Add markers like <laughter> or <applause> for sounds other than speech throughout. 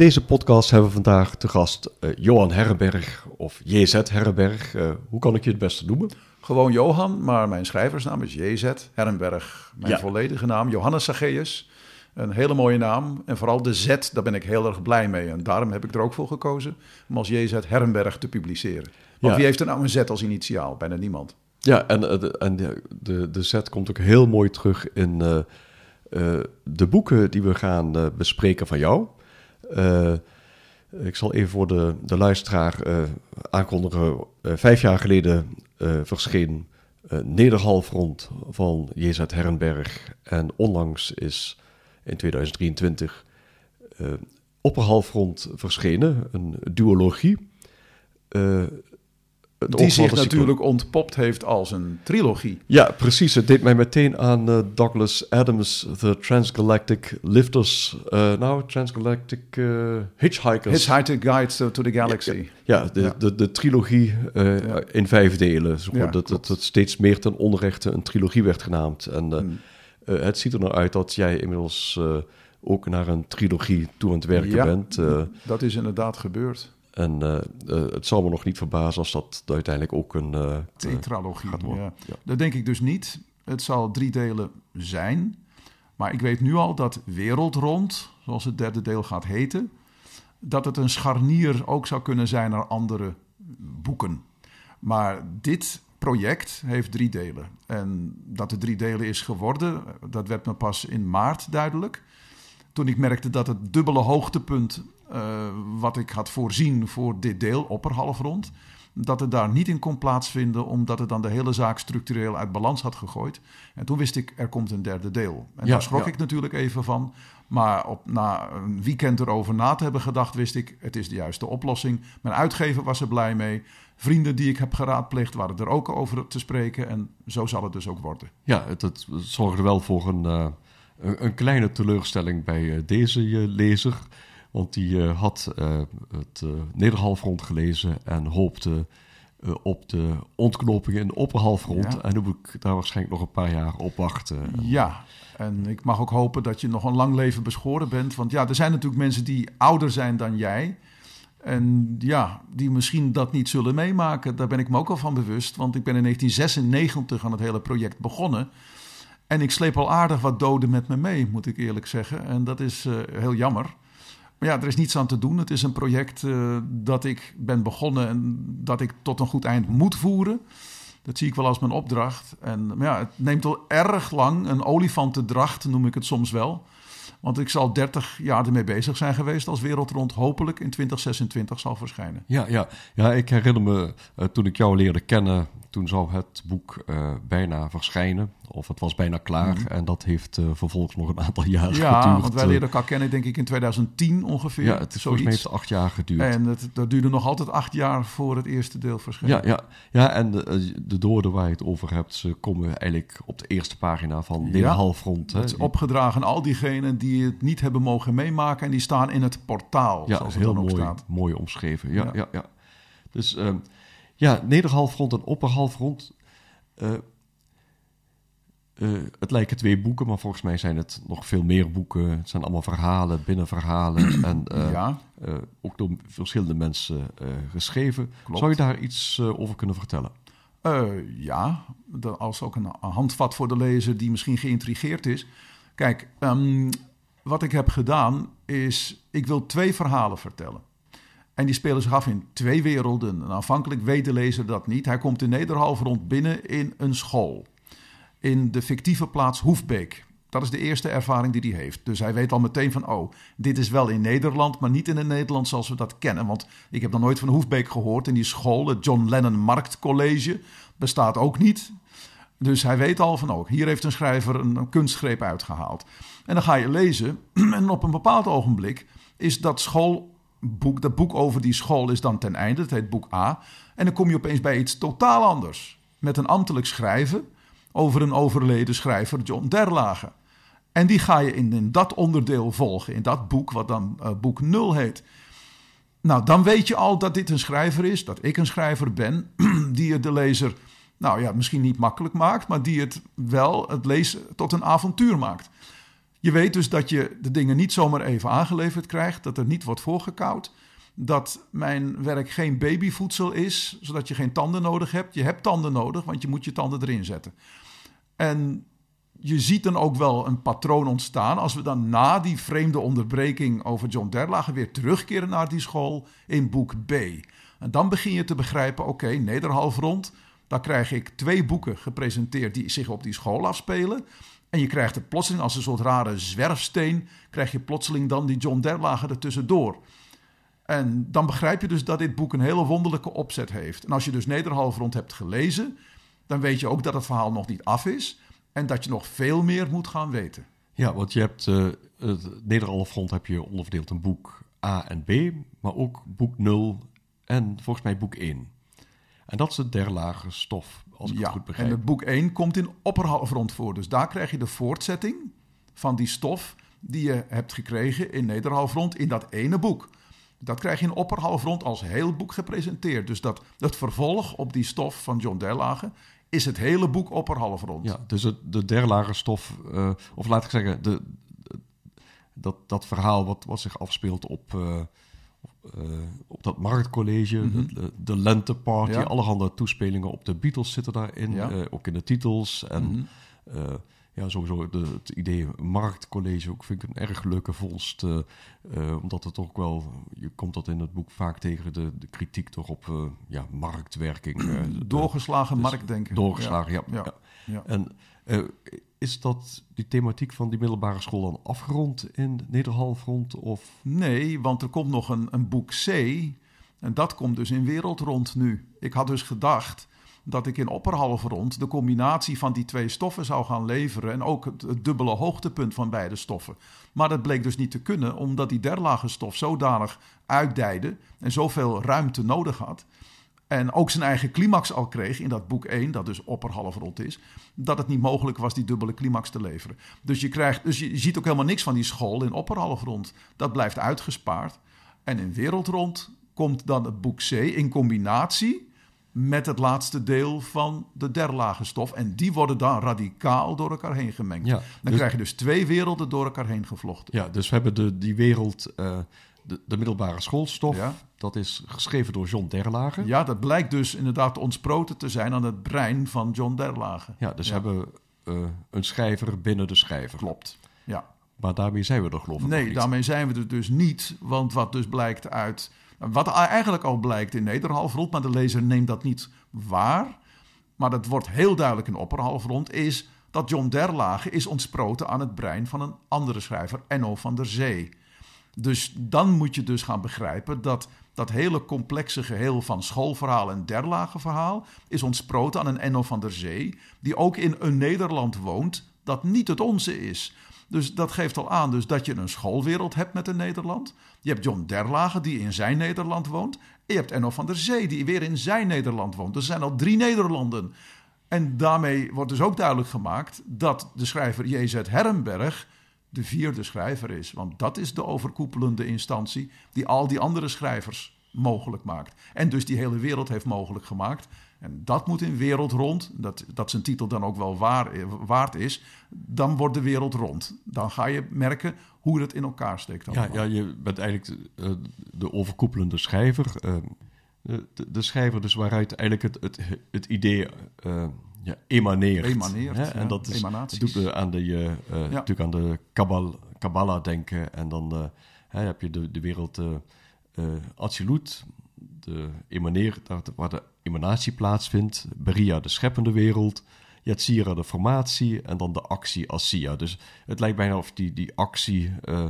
Deze podcast hebben we vandaag te gast uh, Johan Herrenberg of JZ Herrenberg. Uh, hoe kan ik je het beste noemen? Gewoon Johan, maar mijn schrijversnaam is JZ Herrenberg. Mijn volledige naam Johannes Sageus. Een hele mooie naam. En vooral de Z, daar ben ik heel erg blij mee. En daarom heb ik er ook voor gekozen om als JZ Herrenberg te publiceren. Want wie heeft er nou een Z als initiaal? Bijna niemand. Ja, en, eh, de, en de, de, de Z komt ook heel mooi terug in uh, de boeken die we gaan bespreken van jou. Uh, ik zal even voor de, de luisteraar uh, aankondigen. Uh, vijf jaar geleden verscheen Nederhalfrond van JZ Herrenberg. En onlangs is in 2023 Opperhalfrond verschenen, een duologie die zich natuurlijk ontpopt heeft als een trilogie. Ja, precies. Het deed mij meteen aan uh, Douglas Adams, The Transgalactic Lifters. Uh, nou, Transgalactic uh, Hitchhikers. Hitchhiker Guide to the Galaxy. Ja, de, ja. de, de, trilogie in vijf delen. Dat, dat, dat, steeds meer ten onrechte een trilogie werd genaamd. En hmm. het ziet er nou uit dat jij inmiddels ook naar een trilogie toe aan het werken bent. dat is inderdaad gebeurd. En uh, uh, het zal me nog niet verbazen als dat uiteindelijk ook een uh, tetralogie gaat worden. Ja. Ja. Dat denk ik dus niet. Het zal drie delen zijn. Maar ik weet nu al dat Wereldrond, zoals het derde deel gaat heten, dat het een scharnier ook zou kunnen zijn naar andere boeken. Maar dit project heeft drie delen. En dat het drie delen is geworden, dat werd me pas in maart duidelijk. Toen ik merkte dat het dubbele hoogtepunt uh, wat ik had voorzien voor dit deel, opperhalfrond, dat het daar niet in kon plaatsvinden, omdat het dan de hele zaak structureel uit balans had gegooid. En toen wist ik, er komt een derde deel. En ja, daar schrok ik natuurlijk even van. Maar op, na een weekend erover na te hebben gedacht, wist ik, het is de juiste oplossing. Mijn uitgever was er blij mee. Vrienden die ik heb geraadpleegd waren er ook over te spreken. En zo zal het dus ook worden. Ja, het, het zorgde wel voor een, uh, een, kleine teleurstelling bij uh, deze lezer. Want die uh, had uh, het uh, nederhalfrond gelezen en hoopte op de ontknoping in de opperhalfrond. Ja. En moet ik daar waarschijnlijk nog een paar jaar op wachten. Ja, en ik mag ook hopen dat je nog een lang leven beschoren bent. Want ja, er zijn natuurlijk mensen die ouder zijn dan jij. En ja, die misschien dat niet zullen meemaken. Daar ben ik me ook al van bewust. Want ik ben in 1996 aan het hele project begonnen. En ik sleep al aardig wat doden met me mee, moet ik eerlijk zeggen. En dat is heel jammer. Maar ja, er is niets aan te doen. Het is een project uh, dat ik ben begonnen en dat ik tot een goed eind moet voeren. Dat zie ik wel als mijn opdracht. En maar ja, het neemt al erg lang. Een olifantendracht noem ik het soms wel. Want ik zal 30 jaar ermee bezig zijn geweest als Wereldrond hopelijk in 2026 zal verschijnen. Ja, ja. ja ik herinner me uh, toen ik jou leerde kennen, toen zou het boek uh, bijna verschijnen. Of het was bijna klaar. Mm. En dat heeft uh, vervolgens nog een aantal jaar ja, geduurd. Ja, want wij leerden elkaar kennen denk ik in 2010 ongeveer. Ja, het is volgens mij heeft acht jaar geduurd. En het, dat duurde nog altijd acht jaar voor het eerste deel verscheen. Ja, ja. ja en de, de doorden waar je het over hebt, ze komen eigenlijk op de eerste pagina van de ja, halfrond. Het is opgedragen al diegenen die het niet hebben mogen meemaken. En die staan in het portaal, ja, zoals het heel het mooi, staat. mooi omschreven. Ja, ja. ja, ja. Dus... Uh, ja, nederhalfrond en opperhalfrond. Uh, uh, het lijken twee boeken, maar volgens mij zijn het nog veel meer boeken. Het zijn allemaal verhalen, binnenverhalen. <clears throat> en uh, ja. ook door verschillende mensen geschreven. Klopt. Zou je daar iets over kunnen vertellen? ja, als ook een handvat voor de lezer die misschien geïntrigeerd is. Kijk, um, wat ik heb gedaan is, ik wil twee verhalen vertellen. En die spelen zich af in twee werelden. En aanvankelijk weet de lezer dat niet. Hij komt in Nederhalf rond binnen in een school. In de fictieve plaats Hoefbeek. Dat is de eerste ervaring die hij heeft. Dus hij weet al meteen van, oh, dit is wel in Nederland, maar niet in het Nederland zoals we dat kennen. Want ik heb nog nooit van Hoefbeek gehoord in die school. Het John Lennon Marktcollege bestaat ook niet. Dus hij weet al van, oh, hier heeft een schrijver een, kunstgreep uitgehaald. En dan ga je lezen <clears throat> en op een bepaald ogenblik is dat schoolboek, dat boek over die school is dan ten einde. Het heet boek A. En dan kom je opeens bij iets totaal anders. Met een ambtelijk schrijven over een overleden schrijver, John Derlage. En die ga je in, in dat onderdeel volgen, in dat boek, wat dan uh, boek 0 heet. Nou, dan weet je al dat dit een schrijver is, dat ik een schrijver ben, <clears throat> die het de lezer, nou ja, misschien niet makkelijk maakt, maar die het wel het lezen tot een avontuur maakt. Je weet dus dat je de dingen niet zomaar even aangeleverd krijgt, dat er niet wordt voorgekoud, dat mijn werk geen babyvoedsel is, zodat je geen tanden nodig hebt. Je hebt tanden nodig, want je moet je tanden erin zetten. En je ziet dan ook wel een patroon ontstaan als we dan na die vreemde onderbreking over John Derlage weer terugkeren naar die school in boek B. En dan begin je te begrijpen, oké, okay, Nederhalfrond, daar krijg ik twee boeken gepresenteerd die zich op die school afspelen. En je krijgt er plotseling als een soort rare zwerfsteen, krijg je plotseling dan die John Derlage ertussendoor. En dan begrijp je dus dat dit boek een hele wonderlijke opzet heeft. En als je dus Nederhalfrond hebt gelezen, dan weet je ook dat het verhaal nog niet af is en dat je nog veel meer moet gaan weten. Ja, want je hebt uh, het Nederhalfrond heb je onderverdeeld in boek A en B, maar ook boek 0 en volgens mij boek 1. En dat is de derlage stof, als ik ja, het goed begrijp. En het boek 1 komt in opperhalfrond voor. Dus daar krijg je de voortzetting van die stof die je hebt gekregen in Nederhalfrond in dat ene boek. Dat krijg je in opperhalfrond als heel boek gepresenteerd. Dus dat, het vervolg op die stof van John Derlage is het hele boek opperhalfrond. Ja, dus het, de derlage stof, uh, of laat ik zeggen, de, dat, dat verhaal wat, wat zich afspeelt op, uh, uh, op dat marktcollege, mm -hmm. de, de lenteparty, ja. allerhande toespelingen op de Beatles zitten daarin, ja. ook in de titels. En mm -hmm ja, sowieso de, het idee marktcollege ook vind ik een erg leuke vondst. Omdat het toch wel, je komt dat in het boek vaak tegen, de, de kritiek toch op ja, marktwerking. doorgeslagen dus marktdenken. Doorgeslagen, ja. ja, ja. En is dat die thematiek van die middelbare school dan afgerond in Nederhalfrond? Of? Nee, want er komt nog een, een boek C. En dat komt dus in Wereldrond nu. Ik had dus gedacht dat ik in opperhalfrond de combinatie van die twee stoffen zou gaan leveren en ook het, dubbele hoogtepunt van beide stoffen. Maar dat bleek dus niet te kunnen, omdat die derlage stof zodanig uitdijde en zoveel ruimte nodig had. En ook zijn eigen climax al kreeg in dat boek 1, dat dus opperhalfrond is, dat het niet mogelijk was die dubbele climax te leveren. Dus je, krijgt, dus je ziet ook helemaal niks van die school in opperhalfrond. Dat blijft uitgespaard. En in wereldrond komt dan het boek C in combinatie met het laatste deel van de derlage stof. En die worden dan radicaal door elkaar heen gemengd. dan dus, krijg je dus twee werelden door elkaar heen gevlochten. Ja, dus we hebben de, die wereld, uh, de, de, middelbare schoolstof. Ja. Dat is geschreven door John Derlage. Ja, dat blijkt dus inderdaad ontsproten te zijn aan het brein van John Derlage. Ja, dus ja. hebben we uh, een schrijver binnen de schrijver. Klopt, ja. Maar daarmee zijn we er geloof ik Nee, daarmee zijn we er dus niet. Want wat dus blijkt uit wat eigenlijk al blijkt in Nederhalfrond, maar de lezer neemt dat niet waar. Maar dat wordt heel duidelijk in Opperhalfrond, is dat John Derlage is ontsproten aan het brein van een andere schrijver, Enno van der Zee. Dus dan moet je dus gaan begrijpen dat dat hele complexe geheel van schoolverhaal en derlageverhaal is ontsproten aan een Enno van der Zee, die ook in een Nederland woont dat niet het onze is. Dus dat geeft al aan dus dat je een schoolwereld hebt met een Nederland. Je hebt John Derlage, die in zijn Nederland woont. En je hebt Enno van der Zee, die weer in zijn Nederland woont. Er zijn al drie Nederlanden. En daarmee wordt dus ook duidelijk gemaakt dat de schrijver J.Z. Herrenberg de vierde schrijver is. Want dat is de overkoepelende instantie die al die andere schrijvers mogelijk maakt. En dus die hele wereld heeft mogelijk gemaakt. En dat moet in wereld rond, dat, dat zijn titel dan ook wel waar, waard is, dan wordt de wereld rond. Dan ga je merken hoe het in elkaar steekt. Ja, ja, je bent eigenlijk de overkoepelende schrijver. Uh, de, de, schrijver dus waaruit eigenlijk het, het, het idee uh, ja, emaneert. Emaneert, hè? En dat is, doet aan de, ja. natuurlijk aan de Kabbalah denken. En dan heb je de, de wereld absoluut, de emaneer, waar de emanatie plaatsvindt. Beria, de scheppende wereld. Yatsira de formatie en dan de actie Assia. Dus het lijkt bijna of die, die actie, uh,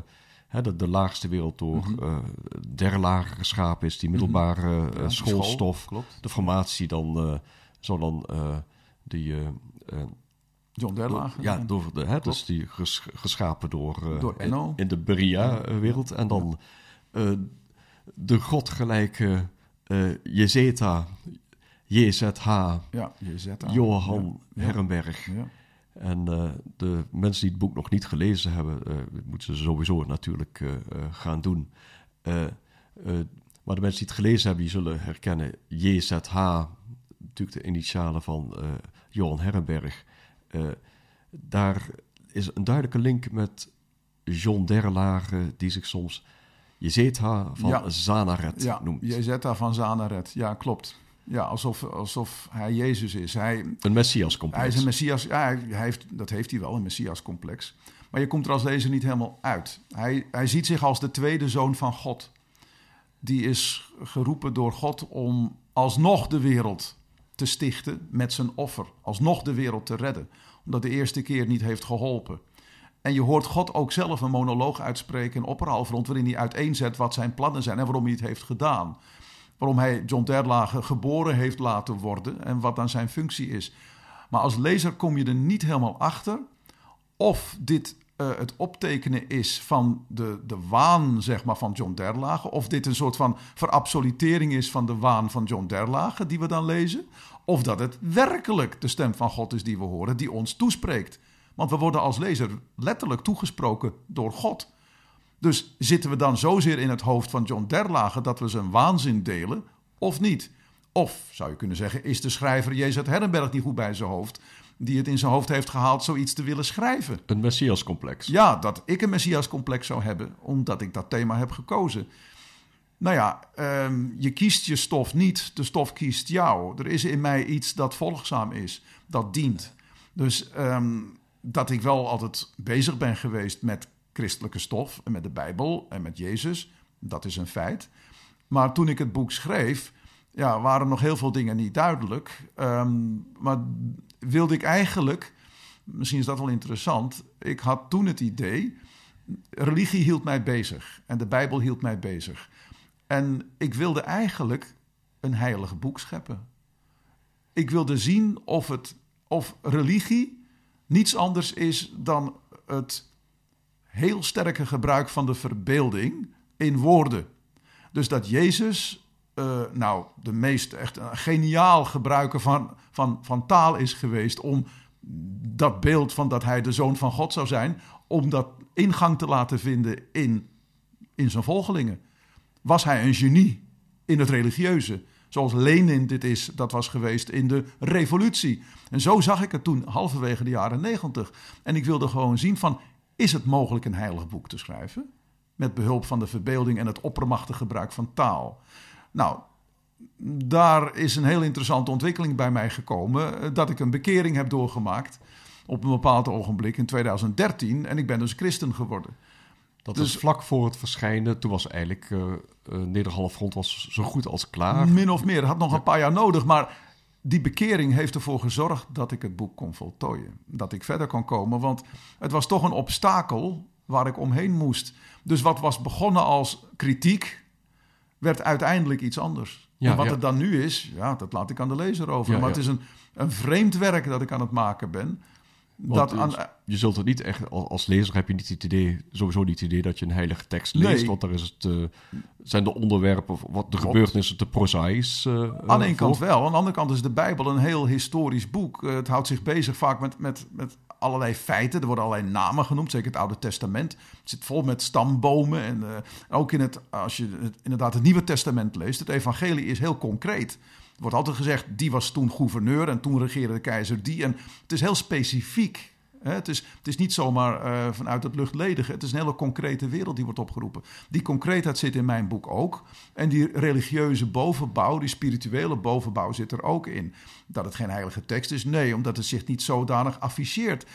hè, de, de laagste wereld door mm -hmm. der lager geschapen is, die middelbare uh, schoolstof. School, de formatie dan zo dan die... John Derlager. Ja, door de, hè, dus die ges, geschapen door, door Enno. In, in de Beria-wereld. En dan de godgelijke uh, Jezeta, JZH, ja, JZH. Johan ja, Herrenberg. Ja. En uh, de mensen die het boek nog niet gelezen hebben, uh, moeten ze sowieso natuurlijk gaan doen. maar de mensen die het gelezen hebben, die zullen herkennen JZH, natuurlijk de initialen van Johan Herrenberg. daar is een duidelijke link met John Derlage, die zich soms Jezeta van ja. Zanaret ja, noemt. Jezeta van Zanaret, ja, klopt. Ja, alsof, alsof hij Jezus is. Hij, een Messias-complex. Hij is een Messias, ja, hij heeft, dat heeft hij wel, een Messias-complex. Maar je komt er als lezer niet helemaal uit. Hij, hij ziet zich als de tweede zoon van God. Die is geroepen door God om alsnog de wereld te stichten met zijn offer. Alsnog de wereld te redden. Omdat de eerste keer niet heeft geholpen. En je hoort God ook zelf een monoloog uitspreken in Opperhalfrond... waarin hij uiteenzet wat zijn plannen zijn en waarom hij het heeft gedaan. Waarom hij John Derlage geboren heeft laten worden en wat dan zijn functie is. Maar als lezer kom je er niet helemaal achter of dit uh, het optekenen is van de, de waan zeg maar, van John Derlage... of dit een soort van verabsolutering is van de waan van John Derlage die we dan lezen... of dat het werkelijk de stem van God is die we horen, die ons toespreekt... Want we worden als lezer letterlijk toegesproken door God. Dus zitten we dan zozeer in het hoofd van John Derlage dat we zijn waanzin delen, of niet? Of zou je kunnen zeggen, is de schrijver Jezus Herrenberg niet goed bij zijn hoofd, die het in zijn hoofd heeft gehaald zoiets te willen schrijven? Een messiascomplex. Ja, dat ik een messiascomplex zou hebben, omdat ik dat thema heb gekozen. Nou ja, um, je kiest je stof niet, de stof kiest jou. Er is in mij iets dat volgzaam is, dat dient. Dus um, dat ik wel altijd bezig ben geweest met christelijke stof en met de Bijbel en met Jezus. Dat is een feit. Maar toen ik het boek schreef, ja, waren nog heel veel dingen niet duidelijk. Um, maar wilde ik eigenlijk, misschien is dat wel interessant, ik had toen het idee, religie hield mij bezig en de Bijbel hield mij bezig. En ik wilde eigenlijk een heilig boek scheppen. Ik wilde zien of, het, of religie niets anders is dan het heel sterke gebruik van de verbeelding in woorden. Dus dat Jezus, uh, nou, de meest echt een geniaal gebruiker van, van, van taal is geweest om dat beeld van dat hij de zoon van God zou zijn, om dat ingang te laten vinden in, in zijn volgelingen. Was hij een genie in het religieuze? Zoals Lenin dit is, dat was geweest in de revolutie. En zo zag ik het toen, halverwege de jaren negentig. En ik wilde gewoon zien van, is het mogelijk een heilig boek te schrijven? Met behulp van de verbeelding en het oppermachtig gebruik van taal. Nou, daar is een heel interessante ontwikkeling bij mij gekomen. Eh, dat ik een bekering heb doorgemaakt op een bepaald ogenblik in 2013. En ik ben dus christen geworden. Dat dus, is vlak voor het verschijnen. Toen was eigenlijk uh, uh, was zo goed als klaar. Min of meer. Had nog een paar jaar nodig. Maar die bekering heeft ervoor gezorgd dat ik het boek kon voltooien. Dat ik verder kon komen. Want het was toch een obstakel waar ik omheen moest. Dus wat was begonnen als kritiek, werd uiteindelijk iets anders. Ja, en wat het dan nu is, ja, dat laat ik aan de lezer over. maar het is een, een vreemd werk dat ik aan het maken ben dat aan, je zult het niet echt, als lezer heb je niet het idee, sowieso niet het idee dat je een heilige tekst leest. Want daar is het, uh, zijn de onderwerpen, wat de gebeurtenissen te prozaïs. Uh, aan de ene kant wel. Aan de andere kant is de Bijbel een heel historisch boek. Uh, het houdt zich bezig vaak met, met, met allerlei feiten. Er worden allerlei namen genoemd, zeker het Oude Testament. Het zit vol met stambomen. En ook in het, als je het, inderdaad het Nieuwe Testament leest, het evangelie is heel concreet wordt altijd gezegd, die was toen gouverneur en toen regeerde de keizer die. En het is heel specifiek. Hè? Het, is, het is niet zomaar uh, vanuit het luchtledige. Het is een hele concrete wereld die wordt opgeroepen. Die concreetheid zit in mijn boek ook. En die religieuze bovenbouw, die spirituele bovenbouw zit er ook in. Dat het geen heilige tekst is? Nee, omdat het zich niet zodanig afficheert.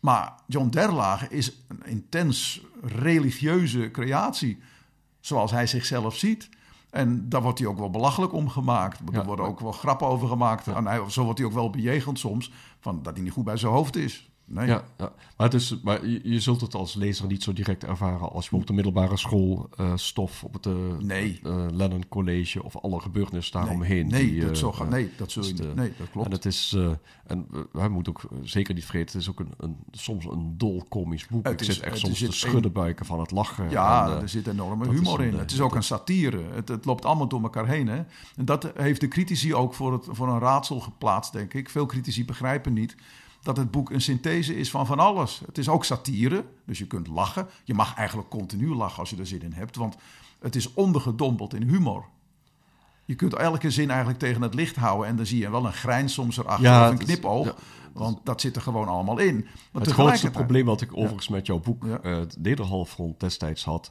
Maar John Derlage is een intens religieuze creatie, zoals hij zichzelf ziet. En daar wordt hij ook wel belachelijk om gemaakt. Er worden ook wel grappen over gemaakt. En hij, zo wordt hij ook wel bejegend soms, van dat hij niet goed bij zijn hoofd is. Nee. Ja, ja, maar, het is, maar je, zult het als lezer niet zo direct ervaren als je op de middelbare school uh, stof op het uh, nee. uh, Lennon College of alle gebeurtenissen daaromheen. Nee, nee, dat, zo gaat, nee dat zul je niet. Nee, dat klopt. En het is, en wij moeten ook zeker niet vergeten, het is ook een, een soms een dol komisch boek. Het Ik is, zit echt soms te schudden buiken van het lachen. Ja, en, er zit enorme humor in. het is ook een satire. Het, het, loopt allemaal door elkaar heen. Hè? En dat heeft de critici ook voor, het, voor een raadsel geplaatst, denk ik. Veel critici begrijpen niet dat het boek een synthese is van van alles. Het is ook satire, dus je kunt lachen. Je mag eigenlijk continu lachen als je er zin in hebt, want het is ondergedompeld in humor. Je kunt elke zin eigenlijk tegen het licht houden en dan zie je wel een grijns soms erachter ja, of een knipoog. want dat zit er gewoon allemaal in. Maar het grootste probleem wat ik overigens met jouw boek ja. uh, het Nederhalfront destijds had,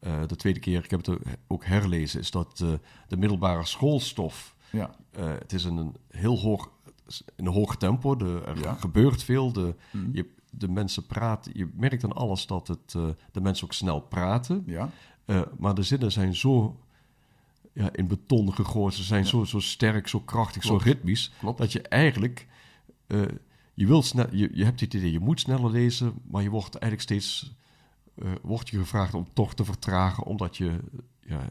uh, de tweede keer, ik heb het ook herlezen, is dat uh, de middelbare schoolstof, ja. het is een heel hoog in een hoog tempo. De, er gebeurt veel. De, Mhm. je, de mensen praten. Je merkt aan alles dat het, uh, de mensen ook snel praten. Ja. Uh, maar de zinnen zijn zo ja, in beton gegooid. Ze zijn ja. zo, zo sterk, zo krachtig, Klopt. zo ritmisch. Klopt. Dat je eigenlijk... Uh, je, wilt snel, je, je hebt het idee, je moet sneller lezen... maar je wordt eigenlijk steeds... wordt je gevraagd om toch te vertragen... omdat je... Ja,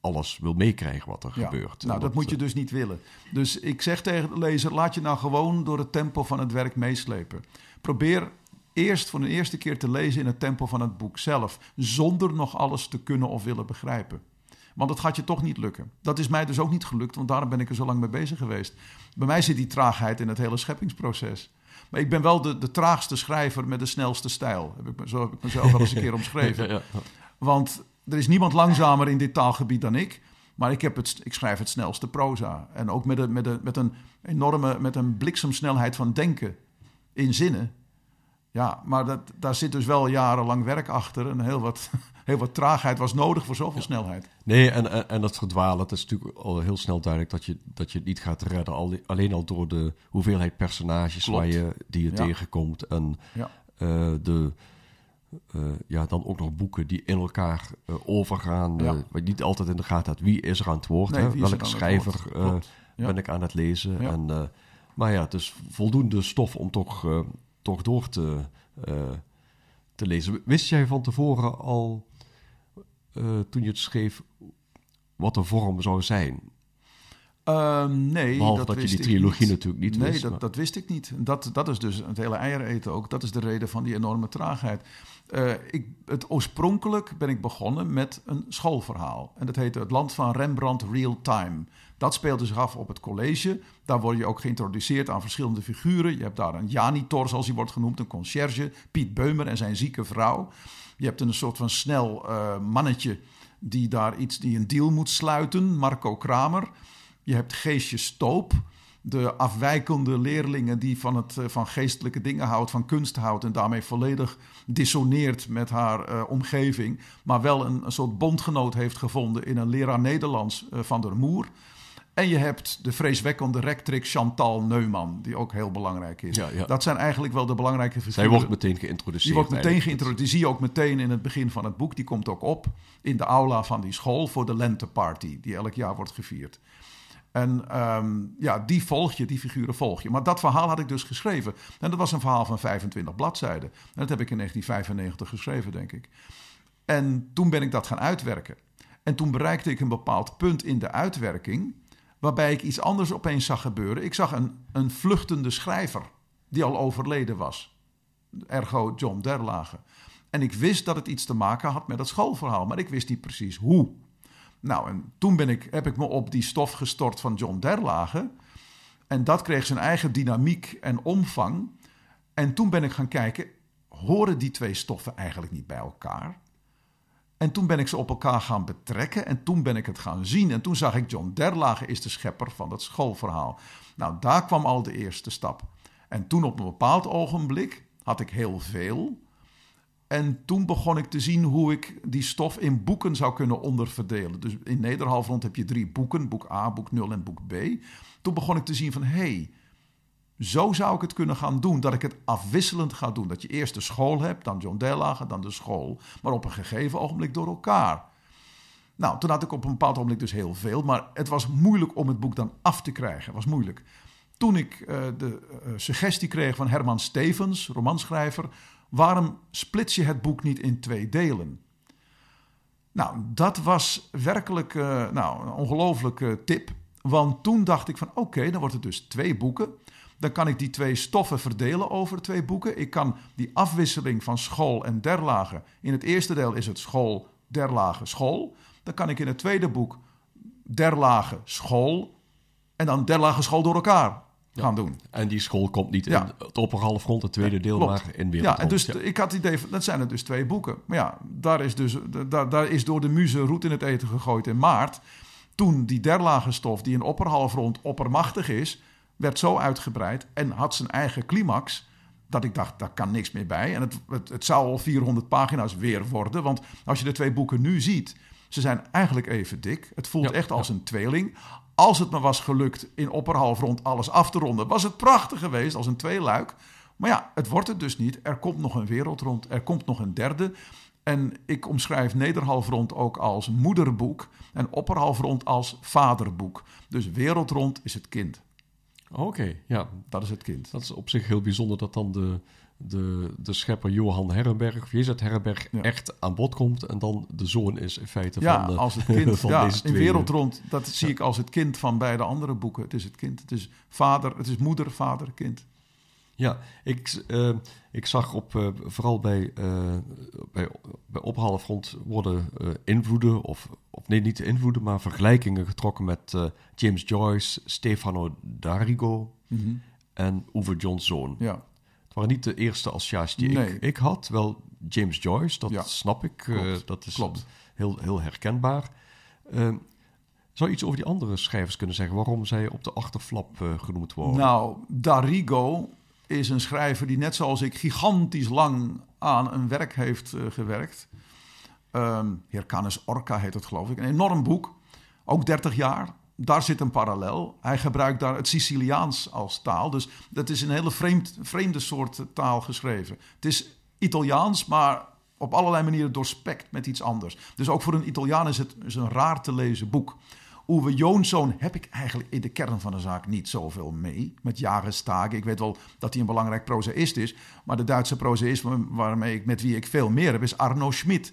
alles wil meekrijgen wat er ja, gebeurt. Nou, dat, dat moet je dus niet willen. Dus ik zeg tegen de lezer: laat je nou gewoon door het tempo van het werk meeslepen. Probeer eerst voor de eerste keer te lezen in het tempo van het boek zelf, zonder nog alles te kunnen of willen begrijpen. Want dat gaat je toch niet lukken. Dat is mij dus ook niet gelukt, want daarom ben ik er zo lang mee bezig geweest. Bij mij zit die traagheid in het hele scheppingsproces. Maar ik ben wel de, de traagste schrijver met de snelste stijl. Heb ik, zo heb ik mezelf wel eens een keer <laughs> omschreven. Want er is niemand langzamer in dit taalgebied dan ik. Maar ik, heb het, ik schrijf het snelste proza. En ook met een, met, een, met een enorme, met een bliksemsnelheid van denken in zinnen. Ja, maar dat, daar zit dus wel jarenlang werk achter. En heel wat, <laughs> heel wat traagheid was nodig voor zoveel ja. snelheid. Nee, en, en, en dat verdwalen, het is natuurlijk al heel snel duidelijk dat je, dat je het niet gaat redden. Al, alleen al door de hoeveelheid personages waar je, die je ja. tegenkomt. En ja. uh, de, uh, ja, dan ook nog boeken die in elkaar uh, overgaan. Ja. Uh, niet altijd in de gaten had wie is er aan het woord. Nee, hè? Welke schrijver uh, woord? Ja. ben ik aan het lezen. Ja. En, uh, maar ja, het is voldoende stof om toch, uh, toch door te, uh, te lezen. Wist jij van tevoren al, uh, toen je het schreef, wat de vorm zou zijn? Um, nee, Behalve dat, dat wist je die trilogie niet. natuurlijk niet nee, wist. dat, maar- dat wist ik niet. Dat, dat is dus het hele eieren eten ook. Dat is de reden van die enorme traagheid. Eh, ik, het, oorspronkelijk ben ik begonnen met een schoolverhaal. En dat heette Het Land van Rembrandt Real Time. Dat speelde zich af op het college. Daar word je ook geïntroduceerd aan verschillende figuren. Je hebt daar een janitor, zoals hij wordt genoemd, een conciërge. Piet Beumer en zijn zieke vrouw. Je hebt een soort van snel eh, mannetje die daar iets, die een deal moet sluiten. Marco Kramer. Je hebt Geesje Stoop, de afwijkende leerlingen die van, het, uh, van geestelijke dingen houdt, van kunst houdt en daarmee volledig dissoneert met haar uh, omgeving, maar wel een, een, soort bondgenoot heeft gevonden in een leraar Nederlands uh, van der Moer. En je hebt de vreeswekkende rectrix Chantal Neumann, die ook heel belangrijk is. Ja, ja. Dat zijn eigenlijk wel de belangrijke figuren. Zij wordt meteen geïntroduceerd. Die wordt meteen geïntroduceerd. Die zie je ook meteen in het begin van het boek. Die komt ook op in de aula van die school voor de lenteparty, die elk jaar wordt gevierd. En um, ja, die volg je, die figuren volg je. Maar dat verhaal had ik dus geschreven. En dat was een verhaal van 25 bladzijden. En dat heb ik in 1995 geschreven, denk ik. En toen ben ik dat gaan uitwerken. En toen bereikte ik een bepaald punt in de uitwerking... waarbij ik iets anders opeens zag gebeuren. Ik zag een, een vluchtende schrijver die al overleden was. Ergo John Derlage. En ik wist dat het iets te maken had met het schoolverhaal. Maar ik wist niet precies hoe. Nou, en toen ben ik, heb ik me op die stof gestort van John Derlage. En dat kreeg zijn eigen dynamiek en omvang. En toen ben ik gaan kijken, horen die twee stoffen eigenlijk niet bij elkaar? En toen ben ik ze op elkaar gaan betrekken en toen ben ik het gaan zien. En toen zag ik John Derlage is de schepper van dat schoolverhaal. Nou, daar kwam al de eerste stap. En toen op een bepaald ogenblik had ik heel veel... En toen begon ik te zien hoe ik die stof in boeken zou kunnen onderverdelen. Dus in Nederhalfrond heb je drie boeken, boek A, boek 0 en boek B. Toen begon ik te zien van, hé, hey, zo zou ik het kunnen gaan doen. Dat ik het afwisselend ga doen. Dat je eerst de school hebt, dan John Derlage, dan de school. Maar op een gegeven ogenblik door elkaar. Nou, toen had ik op een bepaald moment dus heel veel, maar het was moeilijk om het boek dan af te krijgen. Het was moeilijk. Toen ik uh, de uh, suggestie kreeg van Herman Stevens, romanschrijver, waarom splits je het boek niet in twee delen? Nou, dat was werkelijk uh, nou, een ongelooflijke tip. Want toen dacht ik van oké, dan wordt het dus twee boeken. Dan kan ik die twee stoffen verdelen over twee boeken. Ik kan die afwisseling van school en derlage. In het eerste deel is het school, derlage, school. Dan kan ik in het tweede boek derlage, school. En dan derlage school door elkaar gaan doen. En die school komt niet in het opperhalfrond, het tweede deel, maar in weer. Ja, en dus ik had het idee, van, dat zijn er dus twee boeken. Maar ja, daar is, dus, daar, daar is door de muze roet in het eten gegooid in maart. Toen die derlage stof, die in opperhalfrond oppermachtig is, werd zo uitgebreid en had zijn eigen climax dat ik dacht, daar kan niks meer bij. En het, het, het, zou al 400 pagina's weer worden. Want als je de twee boeken nu ziet, ze zijn eigenlijk even dik. Het voelt echt als een tweeling. Als het me was gelukt in opperhalfrond alles af te ronden, was het prachtig geweest als een tweeluik. Maar ja, het wordt het dus niet. Er komt nog een wereldrond, er komt nog een derde. En ik omschrijf Nederhalfrond ook als moederboek en opperhalfrond als vaderboek. Dus wereldrond is het kind. Oké, ja. Dat is het kind. Dat is op zich heel bijzonder dat dan de, de, de schepper Johan Herrenberg, of Jezet Herrenberg, echt aan bod komt. En dan de zoon is in feite ja, van, de, als het kind, <laughs> van ja, deze In Wereldrond, dat zie ik als het kind van beide andere boeken. Het is het kind. Het is vader, het is moeder, vader, kind. Ja, ik, uh, ik zag op, uh, vooral bij, uh, bij, bij Ophalfront worden invloeden, of, of nee, niet invloeden, maar vergelijkingen getrokken met James Joyce, Stefano D'Arrigo mm -hmm. en Uwe John's zoon. Ja. Het waren niet de eerste associaties die nee. ik, ik, had. Wel James Joyce, dat ja. snap ik. Klopt. dat is Klopt. Heel, heel herkenbaar. Ehm, zou je iets over die andere schrijvers kunnen zeggen? Waarom zij op de achterflap genoemd worden? Nou, D'Arrigo is een schrijver die net zoals ik gigantisch lang aan een werk heeft uh, gewerkt. Um, Hircanus Orca heet het geloof ik. Een enorm boek, ook 30 jaar. Daar zit een parallel. Hij gebruikt daar het Siciliaans als taal. Dus dat is een hele vreemd, vreemde soort taal geschreven. Het is Italiaans, maar op allerlei manieren doorspekt met iets anders. Dus ook voor een Italiaan is het is een raar te lezen boek. Uwe Joonszoon heb ik eigenlijk in de kern van de zaak niet zoveel mee. Met Jagerstaken. Ik weet wel dat hij een belangrijk prozaïst is. Maar de Duitse prozaïst waarmee ik, met wie ik veel meer heb is Arno Schmid.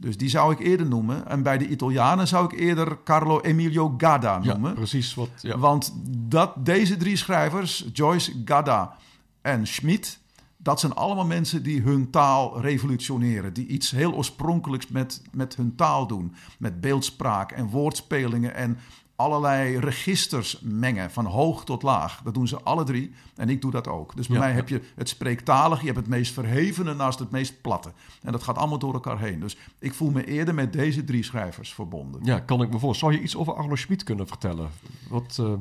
Dus die zou ik eerder noemen. En bij de Italianen zou ik eerder Carlo Emilio Gadda noemen. Ja, precies. Wat, ja. Want dat, deze drie schrijvers, Joyce, Gadda en Schmid... dat zijn allemaal mensen die hun taal revolutioneren. Die iets heel oorspronkelijks met, met hun taal doen. Met beeldspraak en woordspelingen en allerlei registers mengen, van hoog tot laag. Dat doen ze alle drie en ik doe dat ook. Dus bij Ja, mij heb je het spreektalige, je hebt het meest verhevene naast het meest platte. En dat gaat allemaal door elkaar heen. Dus ik voel me eerder met deze drie schrijvers verbonden. Ja, kan ik me voor. Zou je iets over Arno Schmid kunnen vertellen? Wat, eh,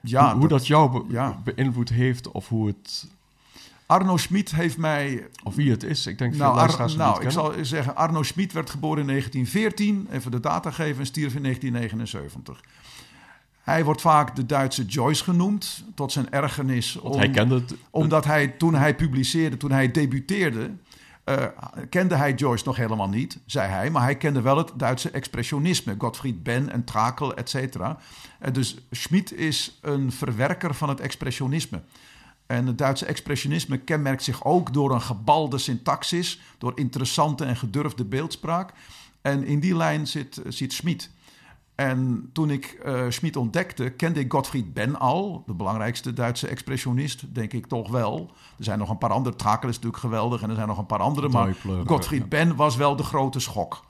Ja, hoe, hoe dat jou be- ja. beïnvloed heeft of hoe het... Arno Schmid heeft mij Of wie het is. Ik denk veel Nou, Ar- nou ik zal zeggen, Arno Schmid werd geboren in 1914, even de data geven, en stierf in 1979. Hij wordt vaak de Duitse Joyce genoemd, tot zijn ergernis. Om- hij kende het... omdat hij, toen hij publiceerde, toen hij debuteerde, eh, kende hij Joyce nog helemaal niet, zei hij. Maar hij kende wel het Duitse expressionisme. Gottfried Benn en Trakel, et cetera. Eh, dus Schmid is een verwerker van het expressionisme. En het Duitse expressionisme kenmerkt zich ook door een gebalde syntaxis, door interessante en gedurfde beeldspraak. En in die lijn zit, zit Schmid. En toen ik eh Schmid ontdekte, kende ik Gottfried Benn al, de belangrijkste Duitse expressionist, denk ik toch wel. Er zijn nog een paar andere, Trakel is natuurlijk geweldig en er zijn nog een paar andere, maar Gottfried ja. Benn was wel de grote schok.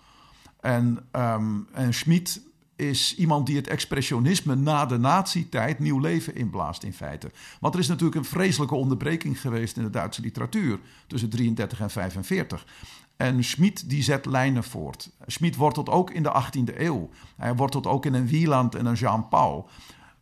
En, ehm en Schmid is iemand die het expressionisme na de nazi-tijd nieuw leven inblaast in feite. Want er is natuurlijk een vreselijke onderbreking geweest in de Duitse literatuur tussen 33 en 45. En Schmid die zet lijnen voort. Schmid wortelt ook in de 18e eeuw. Hij wortelt ook in een Wieland en een Jean-Paul.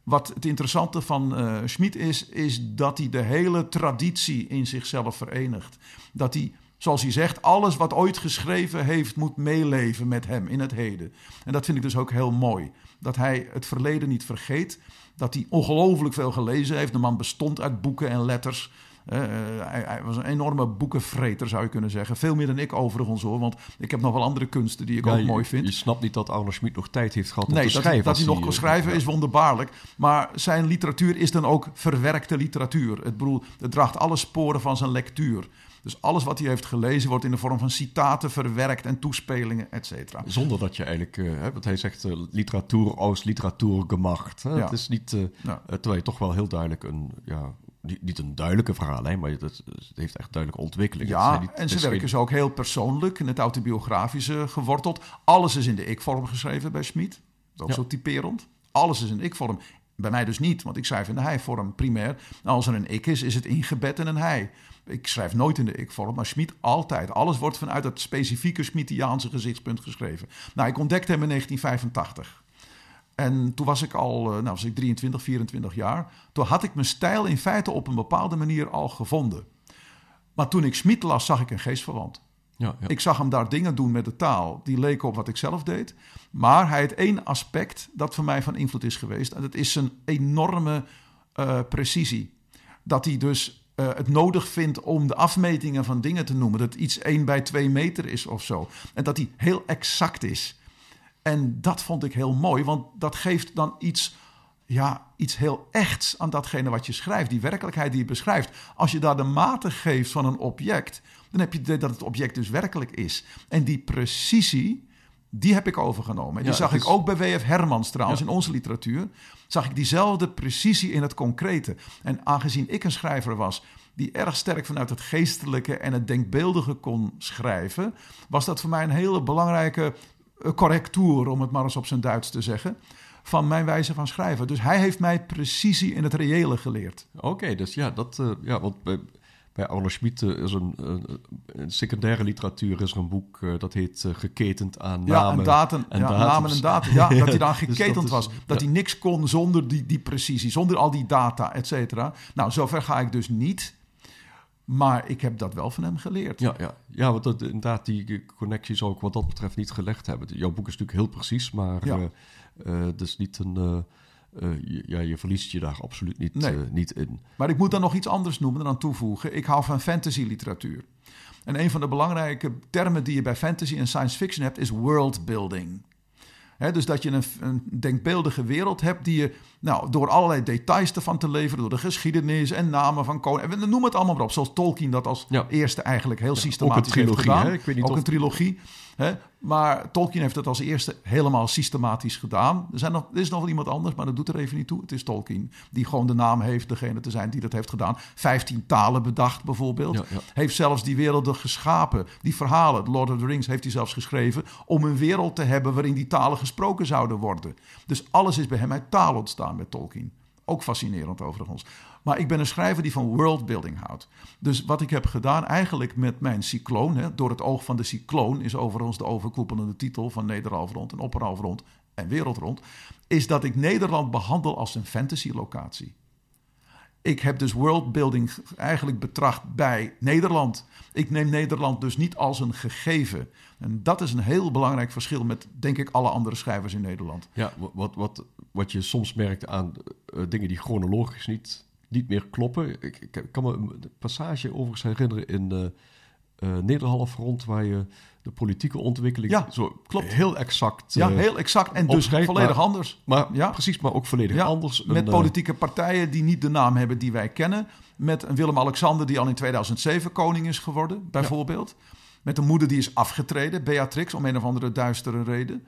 Wat het interessante van eh Schmid is, is dat hij de hele traditie in zichzelf verenigt. Dat hij, zoals hij zegt, alles wat ooit geschreven heeft, moet meeleven met hem in het heden. En dat vind ik dus ook heel mooi. Dat hij het verleden niet vergeet. Dat hij ongelooflijk veel gelezen heeft. De man bestond uit boeken en letters. hij, hij, was een enorme boekenvreter, zou je kunnen zeggen. Veel meer dan ik overigens hoor, want ik heb nog wel andere kunsten die ik ook mooi vind. Je snapt niet dat Arno Schmid nog tijd heeft gehad om nee, te dat, schrijven. dat hij nog kan schrijven is wonderbaarlijk. Maar zijn literatuur is dan ook verwerkte literatuur. Het, bedoel, het draagt alle sporen van zijn lectuur. Dus alles wat hij heeft gelezen wordt in de vorm van citaten verwerkt en toespelingen, et cetera. Zonder dat je eigenlijk, hè, want hij zegt uh, literatuur als literatuur gemacht. Hè? Ja. Het is niet, uh, ja. terwijl je toch wel heel duidelijk een, ja, niet, een duidelijke verhaallijn, maar het, heeft echt duidelijke ontwikkeling. Ja, niet, en zijn werk is ook heel persoonlijk, in het autobiografische geworteld. Alles is in de ik-vorm geschreven bij Schmid. Ook ja. zo typerend. Alles is in ik-vorm. Bij mij dus niet, want ik schrijf in de hij-vorm primair. Als er een ik is, is het ingebed in een hij. Ik schrijf nooit in de ik-vorm, maar Schmid altijd. Alles wordt vanuit het specifieke Schmittiaanse gezichtspunt geschreven. Nou, ik ontdekte hem in 1985. En toen was ik al, nou was ik 23, 24 jaar. Toen had ik mijn stijl in feite op een bepaalde manier al gevonden. Maar toen ik Schmid las, zag ik een geestverwant. Ja, ja. Ik zag hem daar dingen doen met de taal die leken op wat ik zelf deed. Maar hij had één aspect dat voor mij van invloed is geweest. En dat is zijn enorme uh, precisie. Dat hij dus uh, het nodig vindt om de afmetingen van dingen te noemen. Dat iets 1 bij 2 meter is of zo. En dat hij heel exact is. En dat vond ik heel mooi, want dat geeft dan iets, ja, iets heel echts aan datgene wat je schrijft. Die werkelijkheid die je beschrijft. Als je daar de mate geeft van een object, dan heb je dat het object dus werkelijk is. En die precisie, die heb ik overgenomen. En die Ja, zag ik ook bij W.F. Hermans trouwens, Ja. in onze literatuur. Zag ik diezelfde precisie in het concrete. En aangezien ik een schrijver was die erg sterk vanuit het geestelijke en het denkbeeldige kon schrijven, was dat voor mij een hele belangrijke eh, correctuur, om het maar eens op zijn Duits te zeggen, van mijn wijze van schrijven. Dus hij heeft mij precisie in het reële geleerd. Oké, dus ja, dat, eh, ja want bij, Arno Schmid eh, is een, secundaire literatuur is er een boek eh, dat heet eh, Geketend aan Ja, namen. en datum, en ja, datums. namen en data. Ja, <laughs> dat hij dan Dus dat geketend is- was. Dat ja. hij niks kon zonder die, die precisie, zonder al die data, et cetera. Nou, zover ga ik dus niet. Maar ik heb dat wel van hem geleerd. Ja, ja. ja want dat, inderdaad, die connectie zou ik wat dat betreft niet gelegd hebben. Jouw boek is natuurlijk heel precies, maar Ja. is niet een... eh, je, ja, je verliest je daar absoluut niet, Nee. eh, niet in. Maar ik moet dan nog iets anders noemen en aan toevoegen. Ik hou van fantasy literatuur. En een van de belangrijke termen die je bij fantasy en science fiction hebt, is worldbuilding. Dus dat je een, een denkbeeldige wereld hebt die je nou, door allerlei details ervan te leveren, door de geschiedenis en namen van koningen, en noem het allemaal maar op, zoals Tolkien dat als Ja. eerste eigenlijk heel systematisch heeft gedaan. hè? Ik weet niet ook of- een trilogie. Hè? Maar Tolkien heeft het als eerste helemaal systematisch gedaan. Er, zijn nog, er is nog wel iemand anders, maar dat doet er even niet toe. Het is Tolkien, die gewoon de naam heeft, degene te zijn die dat heeft gedaan. Vijftien talen bedacht bijvoorbeeld. Ja. Heeft zelfs die werelden geschapen. Die verhalen, The Lord of the Rings heeft hij zelfs geschreven... om een wereld te hebben waarin die talen gesproken zouden worden. Dus alles is bij hem uit taal ontstaan met Tolkien. Ook fascinerend overigens. Maar ik ben een schrijver die van worldbuilding houdt. Dus wat ik heb gedaan eigenlijk met mijn cycloon... Hè, door het oog van de cycloon is overigens de overkoepelende titel... van Nederhalfrond en Opperhalfrond en Wereldrond... is dat ik Nederland behandel als een fantasy-locatie. Ik heb dus worldbuilding eigenlijk betracht bij Nederland. Ik neem Nederland dus niet als een gegeven. En dat is een heel belangrijk verschil met, denk ik, alle andere schrijvers in Nederland. Ja, wa- wat, wat, wat je soms merkt aan eh, dingen die chronologisch niet, niet meer kloppen. Ik, ik kan me een passage overigens herinneren in eh eh Nederhalfrond... waar je de politieke ontwikkeling Ja, zo klopt. heel exact... Ja, eh, heel exact. En dus volledig maar- anders. Maar Ja. precies, maar ook volledig Ja, anders. met Een, eh, politieke partijen die niet de naam hebben die wij kennen. Met een Willem-Alexander die al in 2007 koning is geworden, bijvoorbeeld. Met een moeder die is afgetreden, Beatrix, om een of andere duistere reden.